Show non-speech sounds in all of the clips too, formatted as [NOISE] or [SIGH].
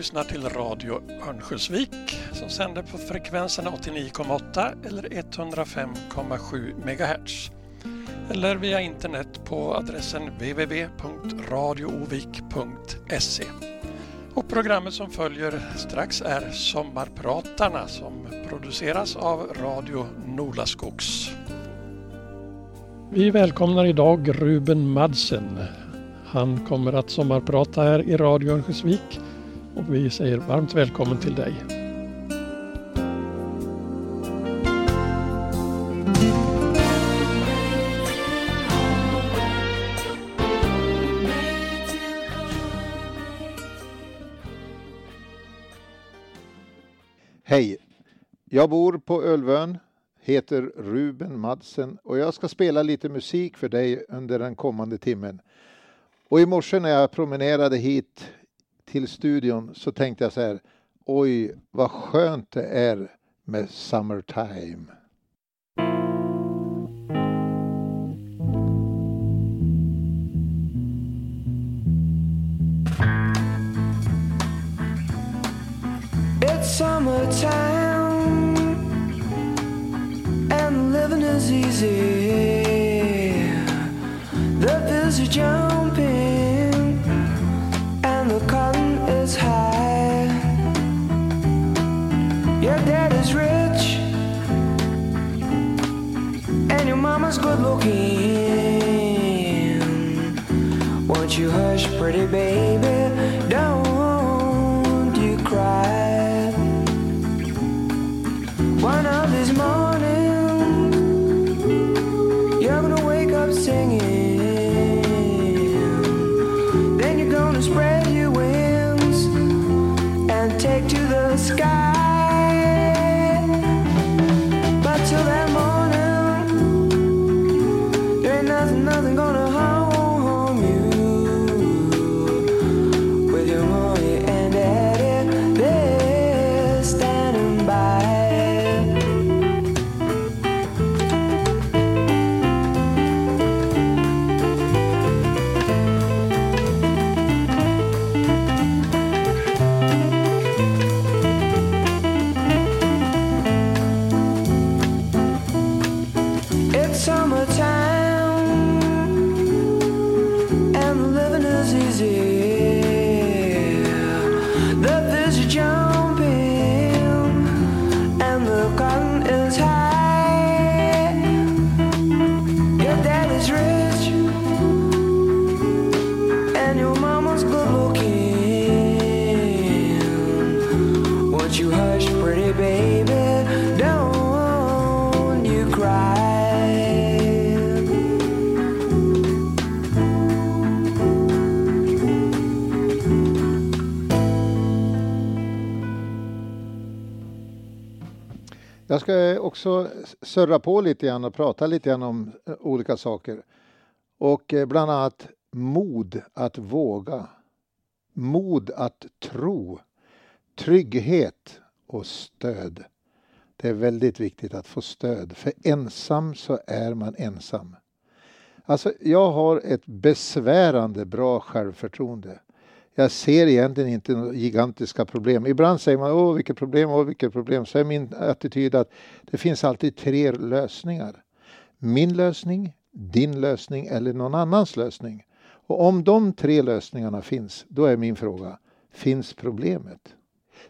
lyssnar till Radio Örnsköldsvik som sänder på frekvenserna 89,8 eller 105,7 MHz. Eller via internet på adressen www.radioovik.se. Och programmet som följer strax är Sommarpratarna som produceras av Radio Nolaskogs. Vi välkomnar idag Ruben Madsen. Han kommer att sommarprata här i Radio Örnsköldsvik och vi säger varmt välkommen till dig. Hej! Jag bor på Ölvön, heter Ruben Madsen och jag ska spela lite musik för dig under den kommande timmen. Och i morse när jag promenerade hit till studion så tänkte jag så här, oj vad skönt det är med Summertime. It's summertime and living is easy. The bills are jumping Won't you hush, pretty baby? Också surra på lite grann och prata lite grann om eh, olika saker. Och eh, bland annat mod att våga. Mod att tro. Trygghet och stöd. Det är väldigt viktigt att få stöd, för ensam så är man ensam. Alltså, jag har ett besvärande bra självförtroende. Jag ser egentligen inte några gigantiska problem. Ibland säger man åh vilket problem, åh vilket problem. Så är min attityd att det finns alltid tre lösningar. Min lösning, din lösning eller någon annans lösning. Och om de tre lösningarna finns, då är min fråga, finns problemet?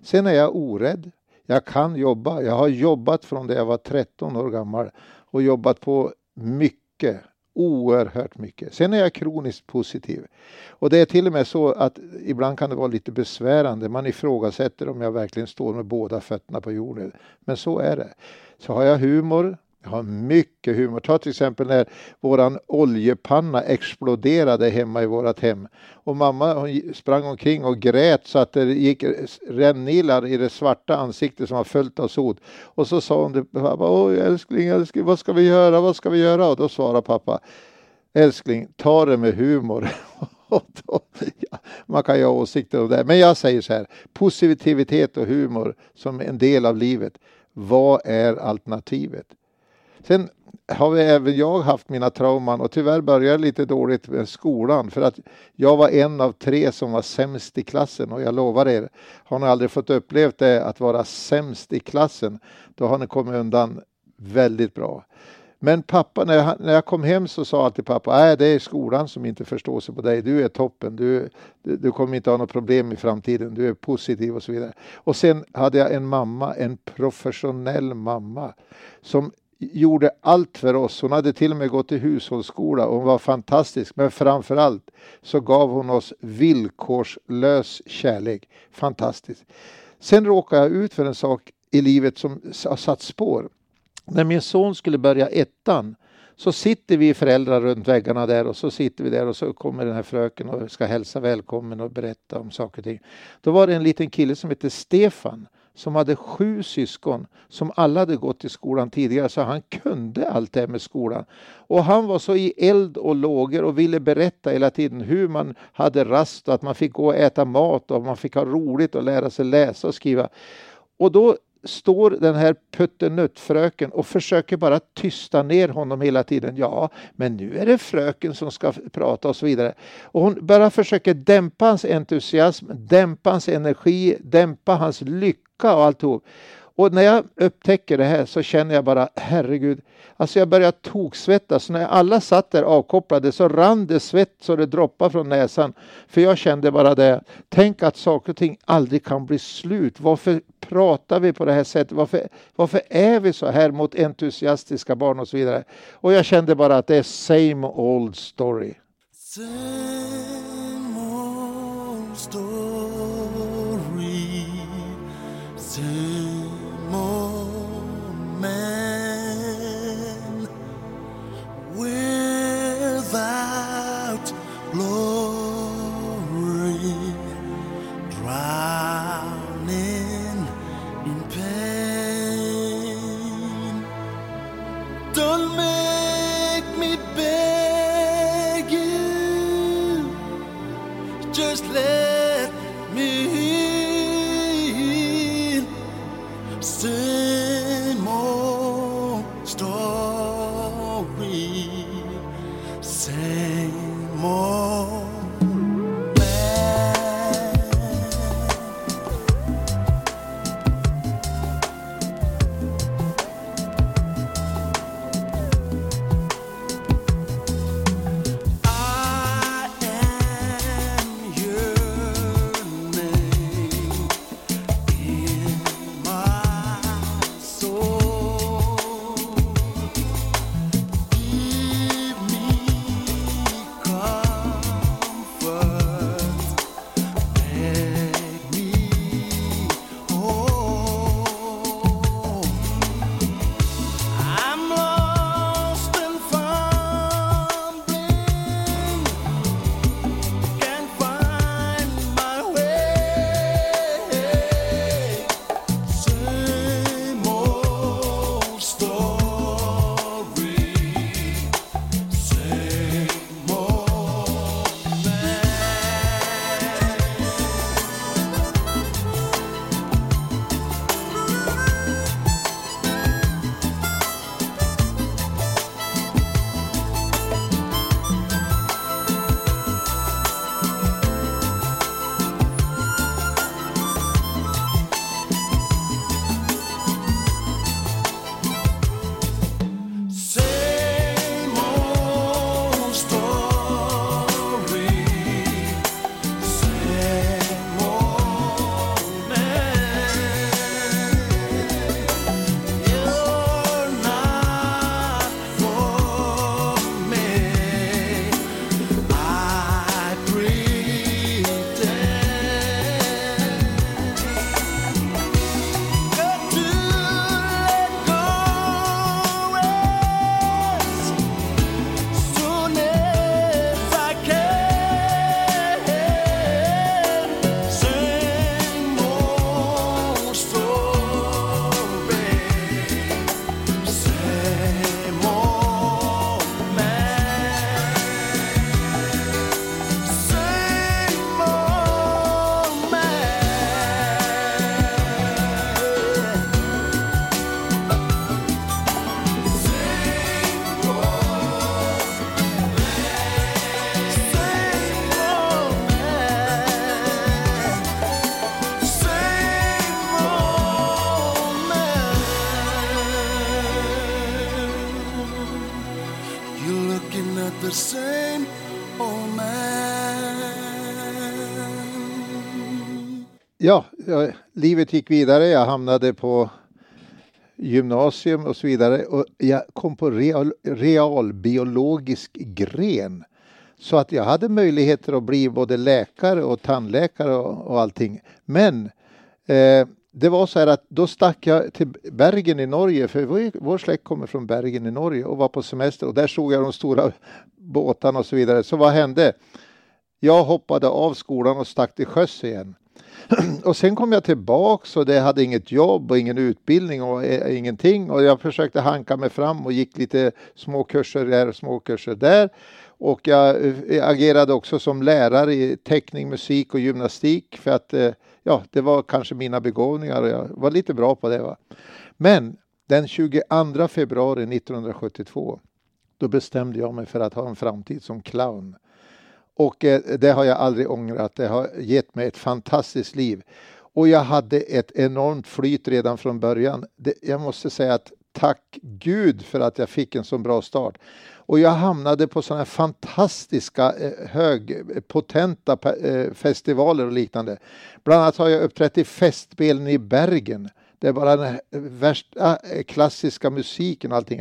Sen är jag orädd. Jag kan jobba. Jag har jobbat från det jag var 13 år gammal och jobbat på mycket, oerhört mycket. Sen är jag kroniskt positiv. Och det är till och med så att ibland kan det vara lite besvärande. Man ifrågasätter om jag verkligen står med båda fötterna på jorden. Men så är det. Så har jag humor. Jag har mycket humor. Ta till exempel när våran oljepanna exploderade hemma i vårat hem. Och mamma hon sprang omkring och grät så att det gick rännilar i det svarta ansiktet som var fullt av sot. Och så sa hon till pappa, oj älskling, älskling, vad ska vi göra, vad ska vi göra? Och då svarade pappa, älskling, ta det med humor. [LAUGHS] Då, ja, man kan ju ha åsikter om det, men jag säger så här, positivitet och humor som en del av livet. Vad är alternativet? Sen har vi även jag haft mina trauman och tyvärr började jag lite dåligt med skolan. För att jag var en av tre som var sämst i klassen. Och jag lovar er, har ni aldrig fått upplevt det att vara sämst i klassen, då har ni kommit undan väldigt bra. Men pappa, när jag, när jag kom hem så sa alltid pappa, nej det är skolan som inte förstår sig på dig, du är toppen, du, du, du kommer inte ha något problem i framtiden, du är positiv och så vidare. Och sen hade jag en mamma, en professionell mamma, som gjorde allt för oss. Hon hade till och med gått i hushållsskola och hon var fantastisk. Men framför allt så gav hon oss villkorslös kärlek. Fantastiskt. Sen råkade jag ut för en sak i livet som har satt spår. När min son skulle börja ettan så sitter vi föräldrar runt väggarna där och så sitter vi där och så kommer den här fröken och ska hälsa välkommen och berätta om saker och ting. Då var det en liten kille som hette Stefan som hade sju syskon som alla hade gått i skolan tidigare så han kunde allt det här med skolan. Och han var så i eld och lågor och ville berätta hela tiden hur man hade rast och att man fick gå och äta mat och man fick ha roligt och lära sig läsa och skriva. Och då står den här puttenuttfröken och försöker bara tysta ner honom hela tiden. Ja, men nu är det fröken som ska prata och så vidare. Och hon bara försöker dämpa hans entusiasm, dämpa hans energi, dämpa hans lycka och alltihop. Och när jag upptäcker det här så känner jag bara herregud, alltså jag börjar toksvettas. När alla satt där avkopplade så rann det svett så det droppade från näsan. För jag kände bara det, tänk att saker och ting aldrig kan bli slut. Varför pratar vi på det här sättet? Varför, varför är vi så här mot entusiastiska barn och så vidare? Och jag kände bara att det är same old story. Same old story. Livet gick vidare. Jag hamnade på gymnasium och så vidare. Och jag kom på real, realbiologisk gren. Så att jag hade möjligheter att bli både läkare och tandläkare och, och allting. Men eh, det var så här att då stack jag till Bergen i Norge, för vår, vår släkt kommer från Bergen i Norge och var på semester och där såg jag de stora båtarna och så vidare. Så vad hände? Jag hoppade av skolan och stack till sjöss igen. [CLEARS THROAT] och sen kom jag tillbaks och det hade inget jobb och ingen utbildning och eh, ingenting och jag försökte hanka mig fram och gick lite små kurser där och små kurser där. Och eh, jag agerade också som lärare i teckning, musik och gymnastik för att eh, ja, det var kanske mina begåvningar och jag var lite bra på det. Va? Men den 22 februari 1972 då bestämde jag mig för att ha en framtid som clown. Och eh, det har jag aldrig ångrat. Det har gett mig ett fantastiskt liv. Och jag hade ett enormt flyt redan från början. Det, jag måste säga att tack Gud för att jag fick en så bra start. Och jag hamnade på sådana här fantastiska eh, högpotenta eh, festivaler och liknande. Bland annat har jag uppträtt i Festspelen i Bergen det är bara den värsta eh, klassiska musiken och allting.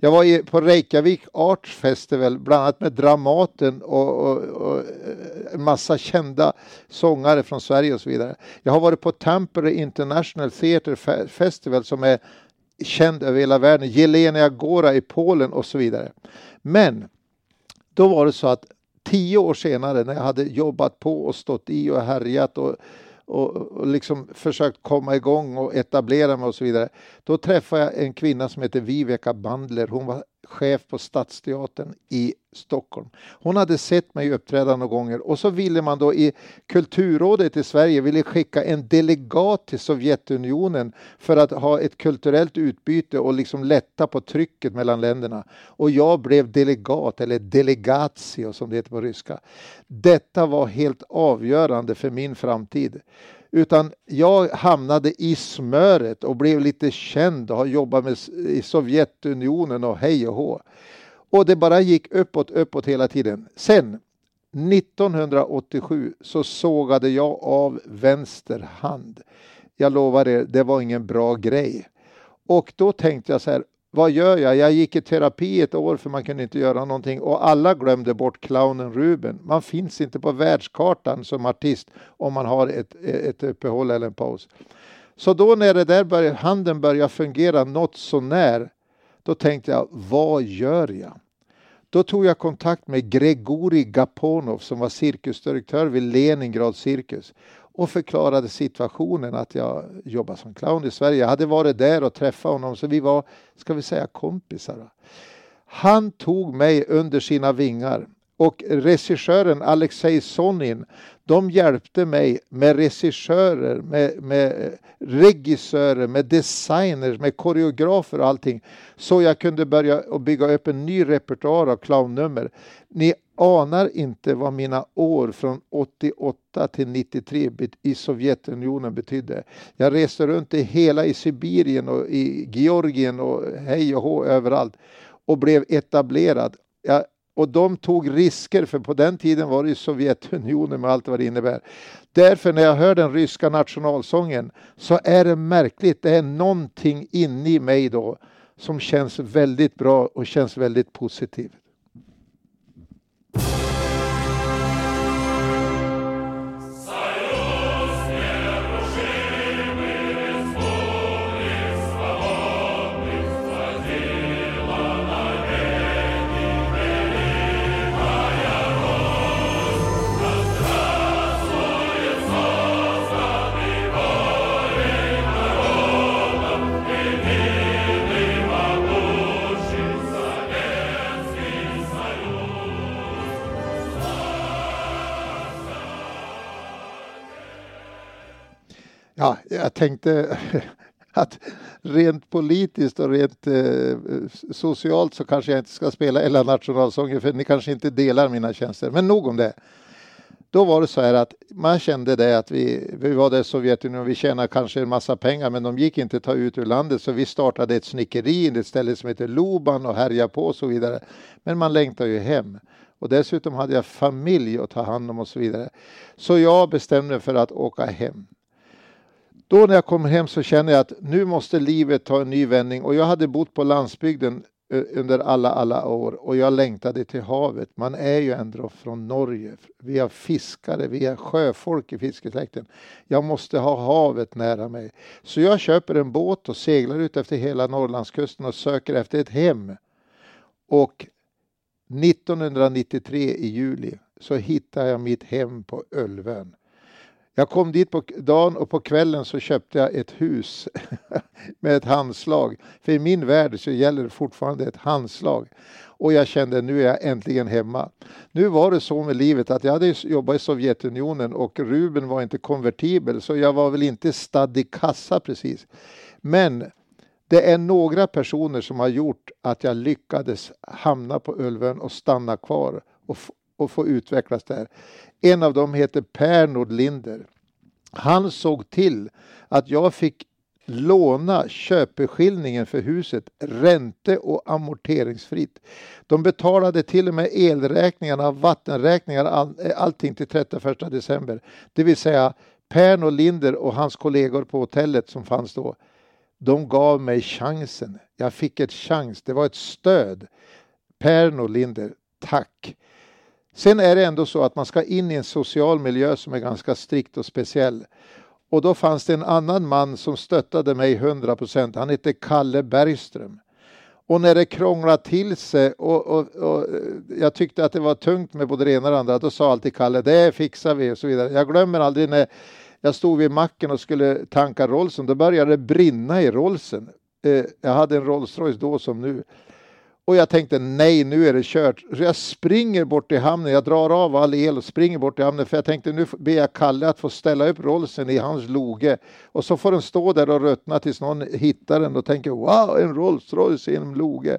Jag var på Reykjavik Arts Festival, bland annat med Dramaten och, och, och eh, en massa kända sångare från Sverige och så vidare. Jag har varit på Tampere International Theatre Festival som är känd över hela världen, Jelenia Agora i Polen och så vidare. Men då var det så att tio år senare när jag hade jobbat på och stått i och härjat och och, och liksom försökt komma igång och etablera mig och så vidare. Då träffade jag en kvinna som heter Viveka Bandler. Hon var chef på Stadsteatern i Stockholm. Hon hade sett mig uppträda några gånger och så ville man då i Kulturrådet i Sverige ville skicka en delegat till Sovjetunionen för att ha ett kulturellt utbyte och liksom lätta på trycket mellan länderna. Och jag blev delegat, eller delegatio som det heter på ryska. Detta var helt avgörande för min framtid. Utan jag hamnade i smöret och blev lite känd och har jobbat med, i Sovjetunionen och hej och hå. Och det bara gick uppåt, uppåt hela tiden. Sen 1987 så sågade jag av vänster hand. Jag lovar er, det var ingen bra grej. Och då tänkte jag så här, vad gör jag? Jag gick i terapi ett år för man kunde inte göra någonting och alla glömde bort clownen Ruben. Man finns inte på världskartan som artist om man har ett, ett uppehåll eller en paus. Så då när det där började, handen började fungera något sånär, då tänkte jag, vad gör jag? Då tog jag kontakt med Gregori Gaponov som var cirkusdirektör vid Leningrad cirkus och förklarade situationen att jag jobbar som clown i Sverige. Jag hade varit där och träffat honom så vi var, ska vi säga kompisar. Han tog mig under sina vingar och regissören Alexej Sonin de hjälpte mig med regissörer, med, med regissörer, med designers, med koreografer och allting. Så jag kunde börja och bygga upp en ny repertoar av clownnummer. Ni anar inte vad mina år från 88 till 93 i Sovjetunionen betydde. Jag reste runt i hela i Sibirien och i Georgien och hej och hå överallt och blev etablerad. Jag och de tog risker, för på den tiden var det ju Sovjetunionen med allt vad det innebär. Därför när jag hör den ryska nationalsången så är det märkligt, det är någonting inne i mig då som känns väldigt bra och känns väldigt positivt. Ja, jag tänkte [LAUGHS] att rent politiskt och rent eh, socialt så kanske jag inte ska spela hela nationalsången för ni kanske inte delar mina känslor. Men nog om det. Då var det så här att man kände det att vi, vi var där i Sovjetunionen, vi tjänade kanske en massa pengar men de gick inte att ta ut ur landet så vi startade ett snickeri i ett ställe som heter Loban och härjade på och så vidare. Men man längtar ju hem. Och dessutom hade jag familj att ta hand om och så vidare. Så jag bestämde mig för att åka hem. Då när jag kom hem så kände jag att nu måste livet ta en ny vändning och jag hade bott på landsbygden eh, under alla, alla år och jag längtade till havet. Man är ju ändå från Norge. Vi är fiskare, vi är sjöfolk i fiskesläkten. Jag måste ha havet nära mig. Så jag köper en båt och seglar ut efter hela Norrlandskusten och söker efter ett hem. Och 1993 i juli så hittar jag mitt hem på Ölvön. Jag kom dit på dagen och på kvällen så köpte jag ett hus [LAUGHS] med ett handslag. För i min värld så gäller det fortfarande ett handslag. Och jag kände nu är jag äntligen hemma. Nu var det så med livet att jag hade jobbat i Sovjetunionen och rubeln var inte konvertibel så jag var väl inte stadd i kassa precis. Men det är några personer som har gjort att jag lyckades hamna på Ulvön och stanna kvar och, och få utvecklas där. En av dem heter Per Nordlinder. Han såg till att jag fick låna köpeskillningen för huset ränte och amorteringsfritt. De betalade till och med elräkningarna, vattenräkningar, all, eh, allting till 31 december. Det vill säga Per Nordlinder och hans kollegor på hotellet som fanns då de gav mig chansen. Jag fick ett chans. Det var ett stöd. Per Nordlinder, tack. Sen är det ändå så att man ska in i en social miljö som är ganska strikt och speciell. Och då fanns det en annan man som stöttade mig 100 procent. Han hette Kalle Bergström. Och när det krånglade till sig och, och, och, eh, jag tyckte att det var tungt med både det ena och det andra, då sa alltid Kalle, det fixar vi och så vidare. Jag glömmer aldrig när jag stod vid macken och skulle tanka Rollsen. Då började det brinna i Rollsen. Eh, jag hade en Rolls Royce då som nu. Och jag tänkte nej, nu är det kört. Så jag springer bort till hamnen. Jag drar av all el och springer bort till hamnen. För jag tänkte nu ber jag Kalle att få ställa upp Rollsen i hans loge. Och så får den stå där och ruttna tills någon hittar den och tänker wow, en Rolls Royce i en loge.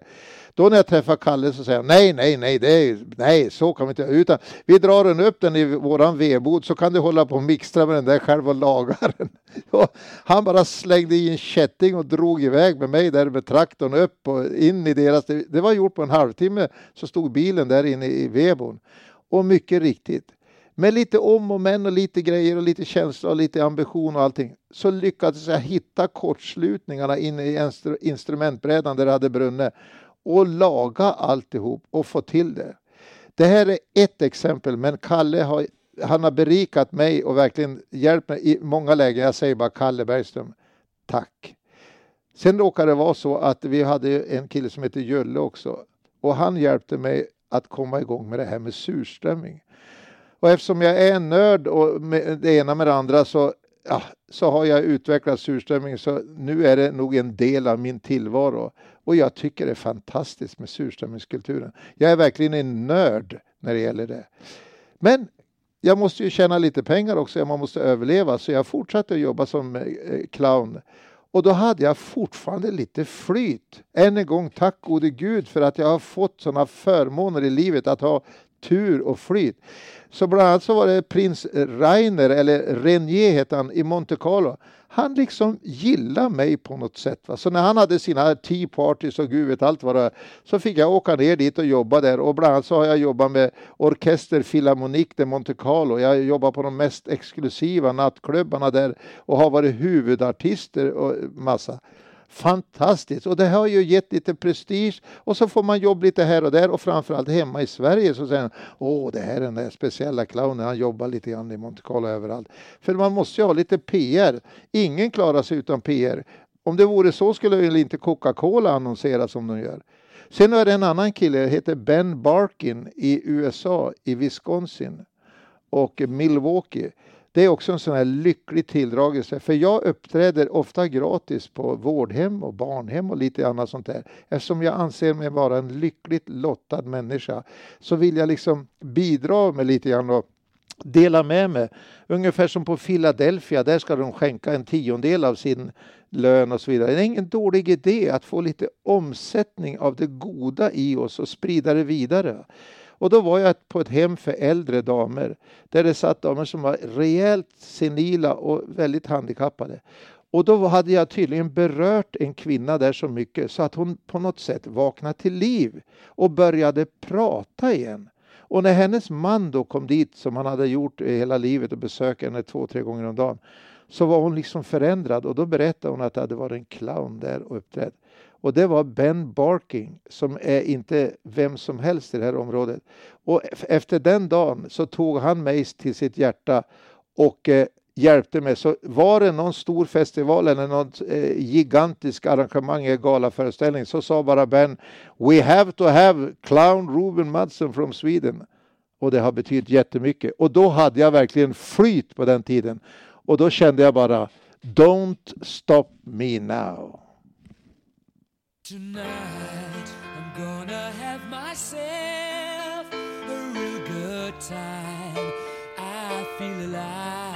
Då när jag träffar Kalle så säger han nej, nej, nej, det är, nej, så kan vi inte utan vi drar den upp den i våran vedbod så kan du hålla på och mixtra med den där själv och laga [LAUGHS] den. han bara slängde i en kätting och drog iväg med mig där med traktorn upp och in i deras, det var gjort på en halvtimme så stod bilen där inne i vedboden. Och mycket riktigt, med lite om och men och lite grejer och lite känsla och lite ambition och allting så lyckades jag hitta kortslutningarna inne i instrumentbrädan där det hade brunnit och laga alltihop och få till det. Det här är ett exempel, men Kalle har, han har berikat mig och verkligen hjälpt mig i många lägen. Jag säger bara Kalle Bergström, tack. Sen råkade det vara så att vi hade en kille som heter Jölle också och han hjälpte mig att komma igång med det här med surströmming. Och eftersom jag är en nörd och med det ena med det andra så, ja, så har jag utvecklat surströmming så nu är det nog en del av min tillvaro. Och jag tycker det är fantastiskt med surströmmingskulturen. Jag är verkligen en nörd när det gäller det. Men jag måste ju tjäna lite pengar också, man måste överleva, så jag fortsatte att jobba som eh, clown. Och då hade jag fortfarande lite flyt. Än en gång, tack gode Gud för att jag har fått sådana förmåner i livet att ha tur och flyt. Så bland annat så var det prins Rainer, eller Renier hette han, i Monte Carlo. Han liksom gillade mig på något sätt. Va? Så när han hade sina tea parties och gud vet allt vad det var, så fick jag åka ner dit och jobba där. Och bland annat så har jag jobbat med Orkester Philharmonique de Monte Carlo. Jag har jobbat på de mest exklusiva nattklubbarna där och har varit huvudartister och massa. Fantastiskt! Och det har ju gett lite prestige och så får man jobb lite här och där och framförallt hemma i Sverige så säger man åh det här är den där speciella clownen, han jobbar lite grann i Monte Carlo överallt. För man måste ju ha lite PR. Ingen klarar sig utan PR. Om det vore så skulle väl inte Coca-Cola annonsera som de gör. Sen är det en annan kille, heter Ben Barkin i USA, i Wisconsin och Milwaukee det är också en sån här lycklig tilldragelse. För jag uppträder ofta gratis på vårdhem och barnhem och lite annat sånt där. Eftersom jag anser mig vara en lyckligt lottad människa så vill jag liksom bidra med lite grann och dela med mig. Ungefär som på Philadelphia, där ska de skänka en tiondel av sin lön och så vidare. Det är ingen dålig idé att få lite omsättning av det goda i oss och sprida det vidare. Och då var jag på ett hem för äldre damer där det satt damer som var rejält senila och väldigt handikappade. Och då hade jag tydligen berört en kvinna där så mycket så att hon på något sätt vaknade till liv och började prata igen. Och när hennes man då kom dit, som han hade gjort hela livet och besökt henne två, tre gånger om dagen, så var hon liksom förändrad och då berättade hon att det hade varit en clown där och uppträtt. Och det var Ben Barking som är inte vem som helst i det här området. Och efter den dagen så tog han mig till sitt hjärta och eh, hjälpte mig. Så var det någon stor festival eller något eh, gigantiskt arrangemang i galaföreställning så sa bara Ben We have to have clown Ruben Madsen from Sweden. Och det har betytt jättemycket. Och då hade jag verkligen flyt på den tiden. Och då kände jag bara Don't stop me now. Tonight I'm gonna have myself a real good time. I feel alive.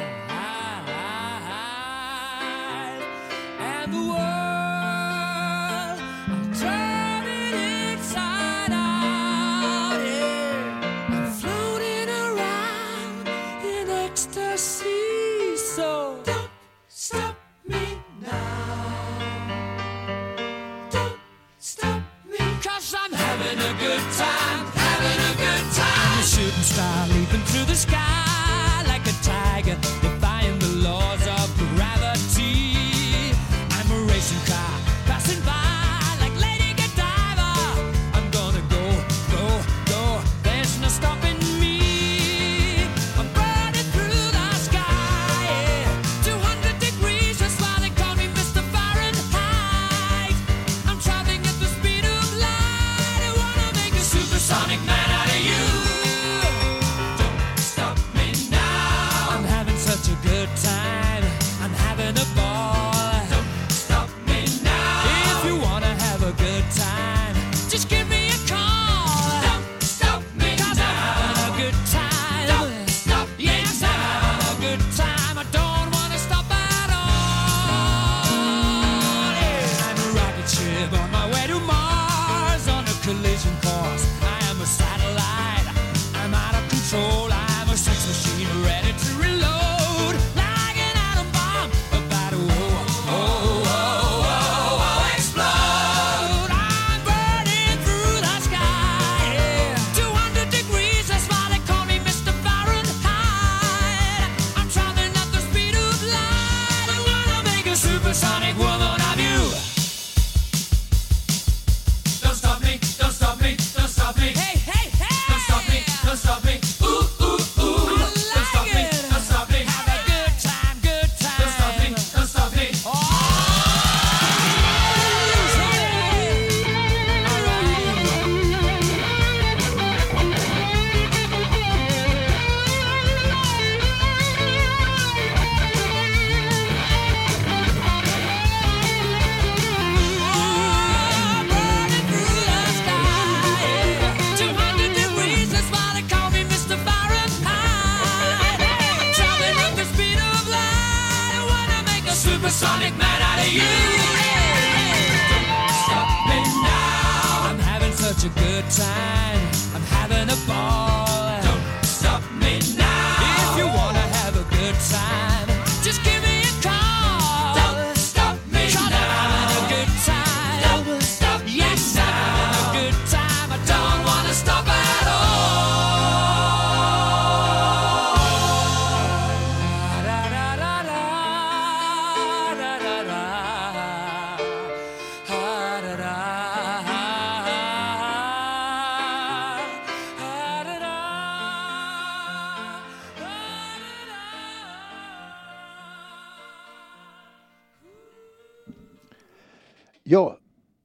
Ja,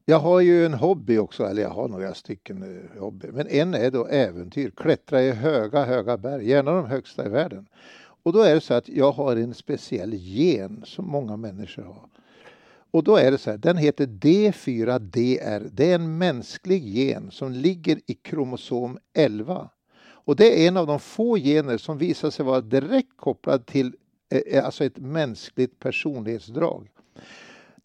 jag har ju en hobby också, eller jag har några stycken eh, hobby. Men en är då äventyr, klättra i höga, höga berg, gärna de högsta i världen. Och då är det så att jag har en speciell gen som många människor har. Och då är det så här, den heter D4DR. Det är en mänsklig gen som ligger i kromosom 11. Och det är en av de få gener som visar sig vara direkt kopplad till eh, eh, alltså ett mänskligt personlighetsdrag.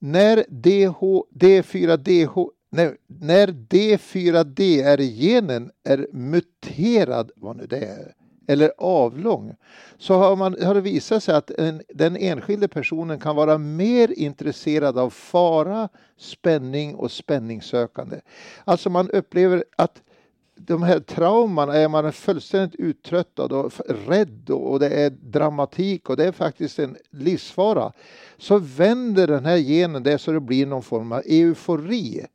När DH, D4DH, nej, när D4DR-genen är muterad, vad nu det är, eller avlång så har, man, har det visat sig att en, den enskilde personen kan vara mer intresserad av fara, spänning och spänningssökande. Alltså man upplever att de här trauman är man fullständigt uttröttad och rädd och det är dramatik och det är faktiskt en livsfara. Så vänder den här genen det så det blir någon form av eufori.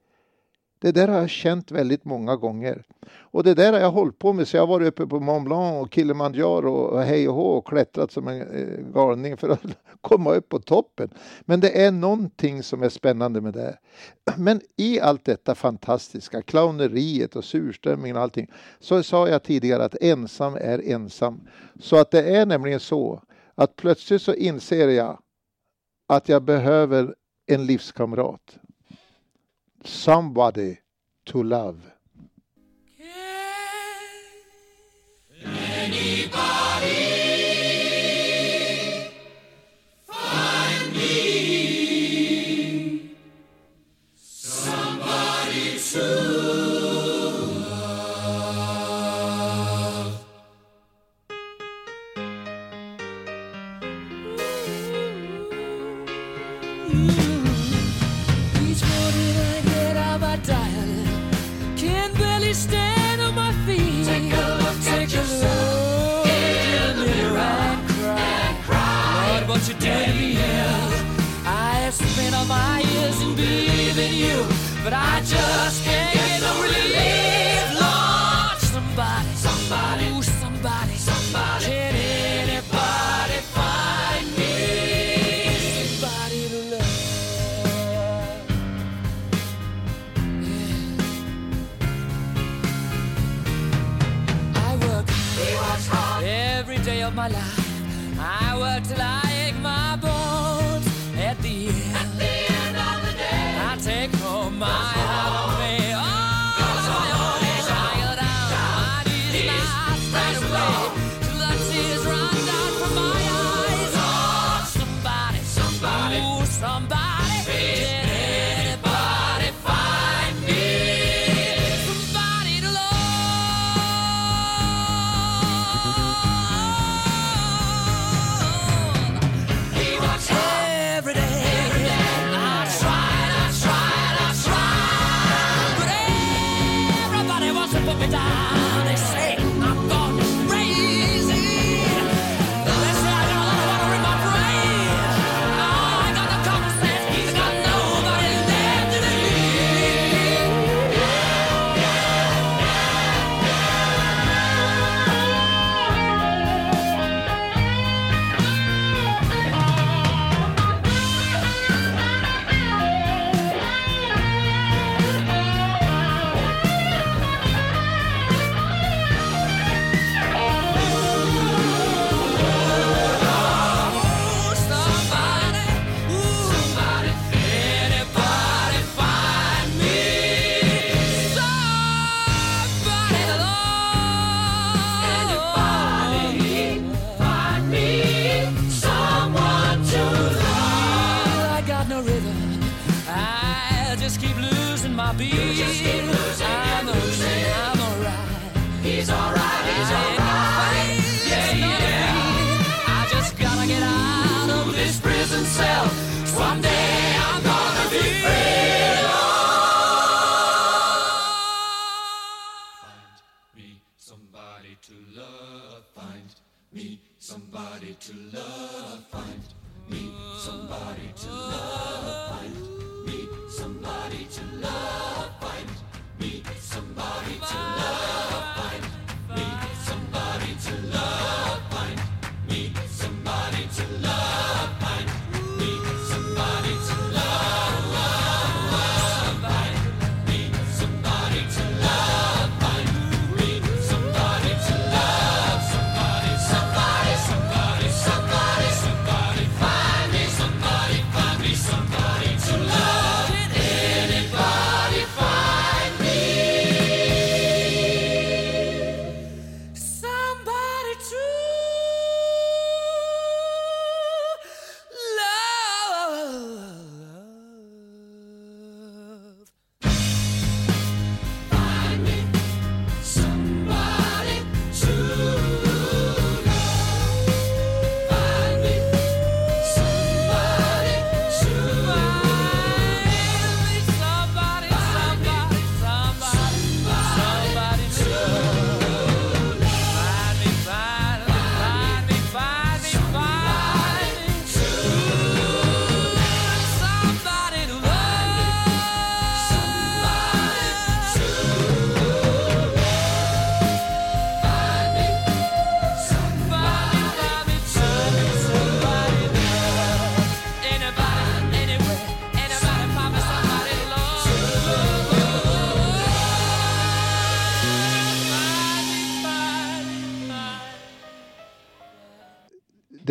Det där har jag känt väldigt många gånger. Och det där har jag hållit på med så jag har varit uppe på Mont Blanc och Kilimanjaro och hej och hå och klättrat som en eh, galning för att [LAUGHS] komma upp på toppen. Men det är någonting som är spännande med det. [CLEARS THROAT] Men i allt detta fantastiska, clowneriet och surströmmingen och allting, så sa jag tidigare att ensam är ensam. Så att det är nämligen så att plötsligt så inser jag att jag behöver en livskamrat somebody to love. But I just can't get no relief. Lord, somebody, somebody, ooh, somebody, somebody. Can anybody find me somebody to love? I work hard every day of my life. I work till I ache my bones. My be.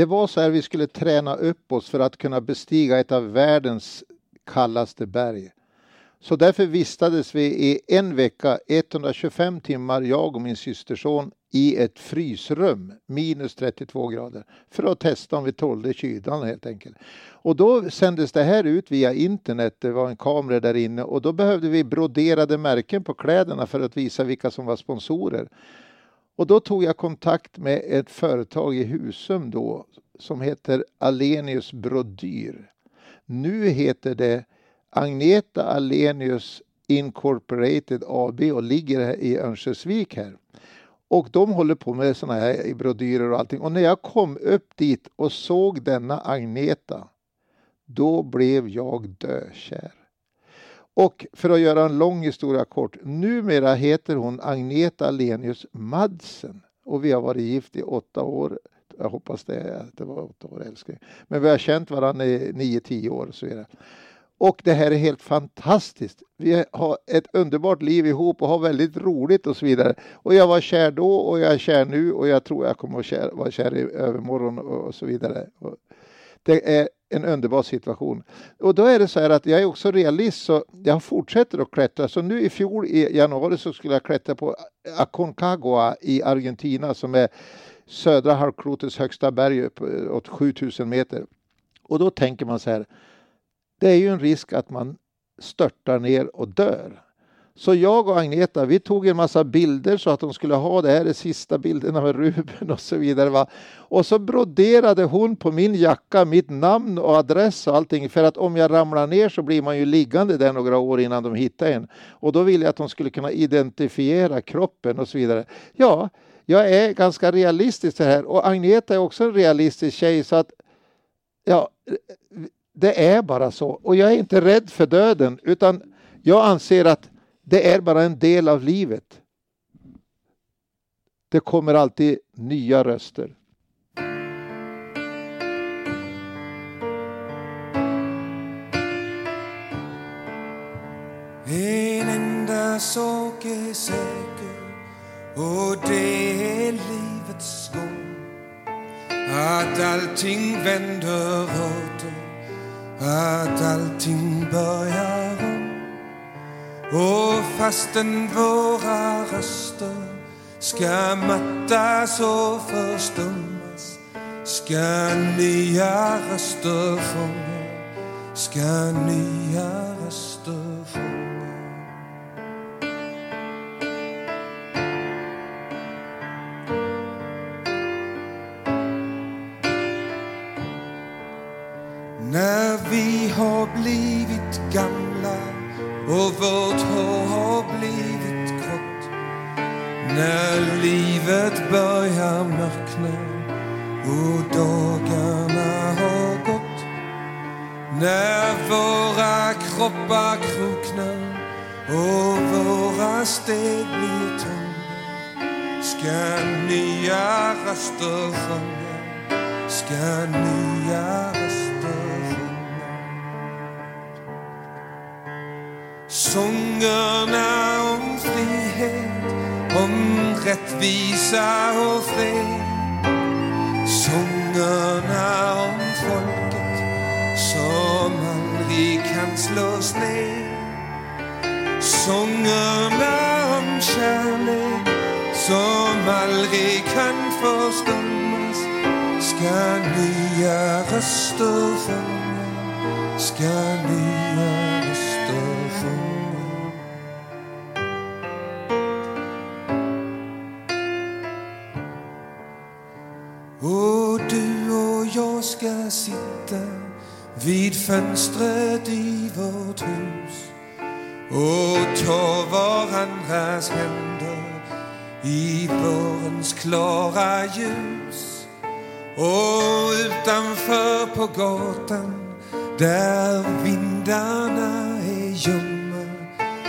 Var så här vi skulle träna upp oss för att kunna bestiga ett av världens kallaste berg. Så därför vistades vi i en vecka, 125 timmar, jag och min systerson, i ett frysrum, minus 32 grader, för att testa om vi tålde kylan helt enkelt. Och då sändes det här ut via internet, det var en kamera där inne och då behövde vi broderade märken på kläderna för att visa vilka som var sponsorer. Och då tog jag kontakt med ett företag i Husum då som heter Alenius Brodyr. Nu heter det Agneta Alenius Incorporated AB och ligger i Örnsköldsvik här. Och de håller på med sådana här brodyrer och allting. Och när jag kom upp dit och såg denna Agneta, då blev jag dökär. Och för att göra en lång historia kort, numera heter hon Agneta Lenius Madsen och vi har varit gift i åtta år. Jag hoppas det, det var åtta år älskling. Men vi har känt varandra i nio, tio år och så vidare. Och det här är helt fantastiskt. Vi har ett underbart liv ihop och har väldigt roligt och så vidare. Och jag var kär då och jag är kär nu och jag tror jag kommer att vara kär i övermorgon och så vidare. Det är en underbar situation. Och då är det så här att jag är också realist så jag fortsätter att klättra. Så nu i fjol i januari så skulle jag klättra på Aconcagua i Argentina som är södra halvklotets högsta berg upp eh, åt 7000 meter. Och då tänker man så här det är ju en risk att man störtar ner och dör. Så jag och Agneta, vi tog en massa bilder så att de skulle ha det här är sista bilderna med Ruben och så vidare. Va? Och så broderade hon på min jacka mitt namn och adress och allting för att om jag ramlar ner så blir man ju liggande där några år innan de hittar en. Och då ville jag att de skulle kunna identifiera kroppen och så vidare. Ja, jag är ganska realistisk här och Agneta är också en realistisk tjej så att ja, det är bara så. Och jag är inte rädd för döden utan jag anser att det är bara en del av livet. Det kommer alltid nya röster. En enda sak är säker och det är livets gång. Att allting vänder åter att allting börjar om. Och fastän våra röster ska mattas och förstummas. Ska nya röster fånga, ska nya röster. Våra steg blir tunga Ska nya röster sjunga, ska nya röster sjunga. Sångerna om frihet, om rättvisa och fred. Sångerna om folket som aldrig kan slås ner. Sångerna kärlek som aldrig kan förstummas Ska nya röster sjunga, ska nya röster sjunga. Och du och jag ska sitta vid fönstret i vårt hus. Och varandras händer i vårens klara ljus. Och utanför på gatan där vindarna är ljumma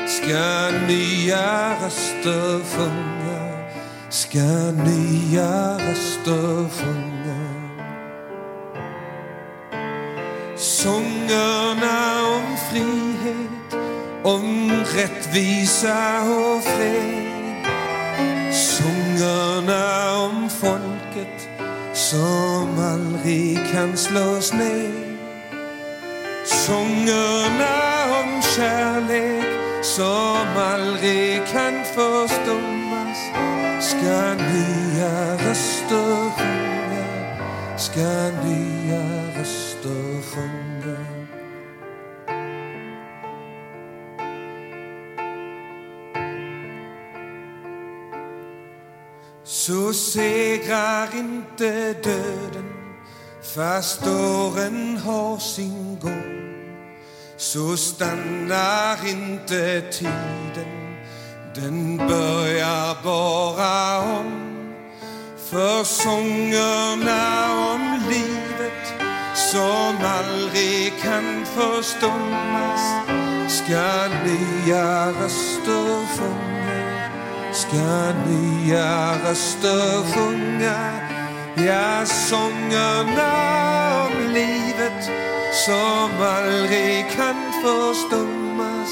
ska nya röster sjunga, ska nya röster sjunga. Sångerna om frid om rättvisa och fred. Sångerna om folket som aldrig kan slås ner. Sångerna om kärlek som aldrig kan förstummas ska nya röster sjunga, ska nya röster sjunga. Så segrar inte döden fast åren har sin gång. Så stannar inte tiden, den börjar bara om. För sångerna om livet som aldrig kan förstummas ska nya röster sjungas ska nya röster sjunga. Ja, sångerna om livet som aldrig kan förstummas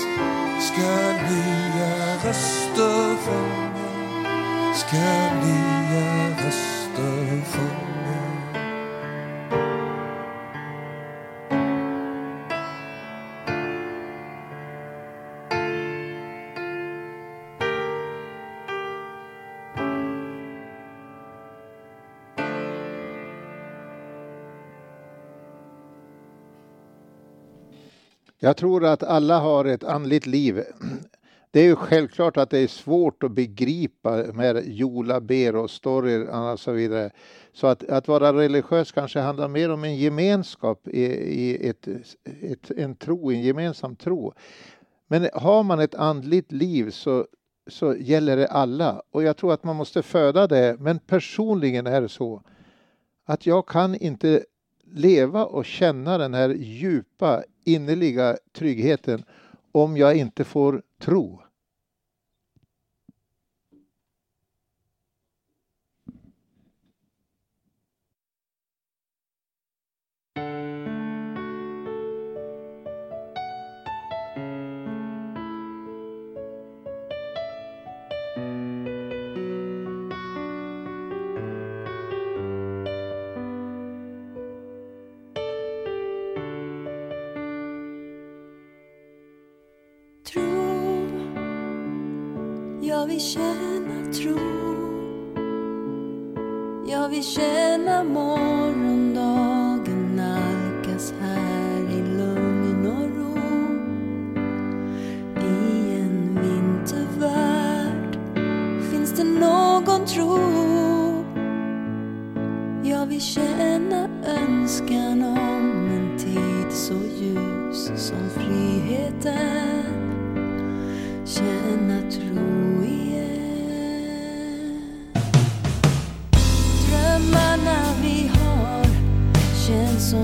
ska nya röster sjunga, ska nya röster sjunga. Jag tror att alla har ett andligt liv. Det är ju självklart att det är svårt att begripa med Jola ber och story och så vidare. Så att, att vara religiös kanske handlar mer om en gemenskap i, i ett, ett, en tro, en gemensam tro. Men har man ett andligt liv så, så gäller det alla. Och jag tror att man måste föda det. Men personligen är det så att jag kan inte leva och känna den här djupa innerliga tryggheten om jag inte får tro. Vill känna tro. Jag vill känna morgondagen nalkas här i lugn och ro. I en vintervärld finns det någon tro. Jag vill känna önskan om en tid så ljus som friheten känns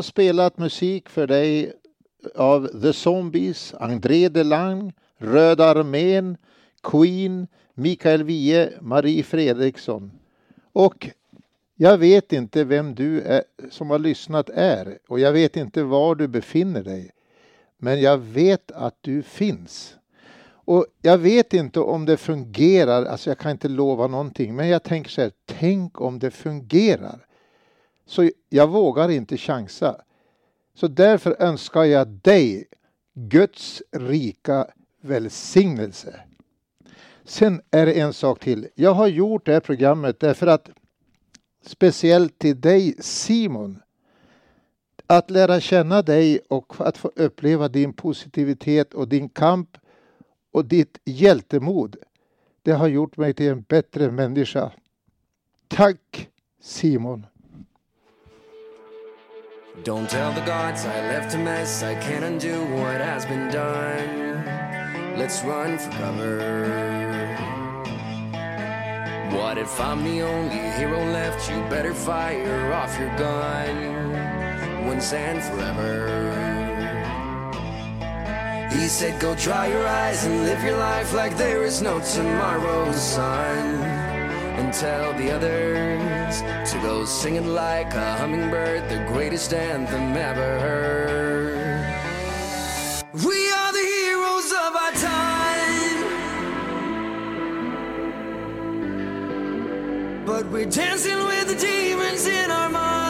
har spelat musik för dig av The Zombies, André Delang, Röda armén, Queen, Mikael Wiehe, Marie Fredriksson. Och jag vet inte vem du är, som har lyssnat är och jag vet inte var du befinner dig. Men jag vet att du finns. Och jag vet inte om det fungerar, alltså jag kan inte lova någonting, men jag tänker så här, tänk om det fungerar. Så jag vågar inte chansa. Så därför önskar jag dig Guds rika välsignelse. Sen är det en sak till. Jag har gjort det här programmet därför att speciellt till dig Simon. Att lära känna dig och att få uppleva din positivitet och din kamp och ditt hjältemod. Det har gjort mig till en bättre människa. Tack Simon! Don't tell the gods I left a mess. I can't undo what has been done. Let's run for cover. What if I'm the only hero left? You better fire off your gun once and forever. He said, Go dry your eyes and live your life like there is no tomorrow, son. And tell the others to go singing like a hummingbird, the greatest anthem ever heard. We are the heroes of our time. But we're dancing with the demons in our minds.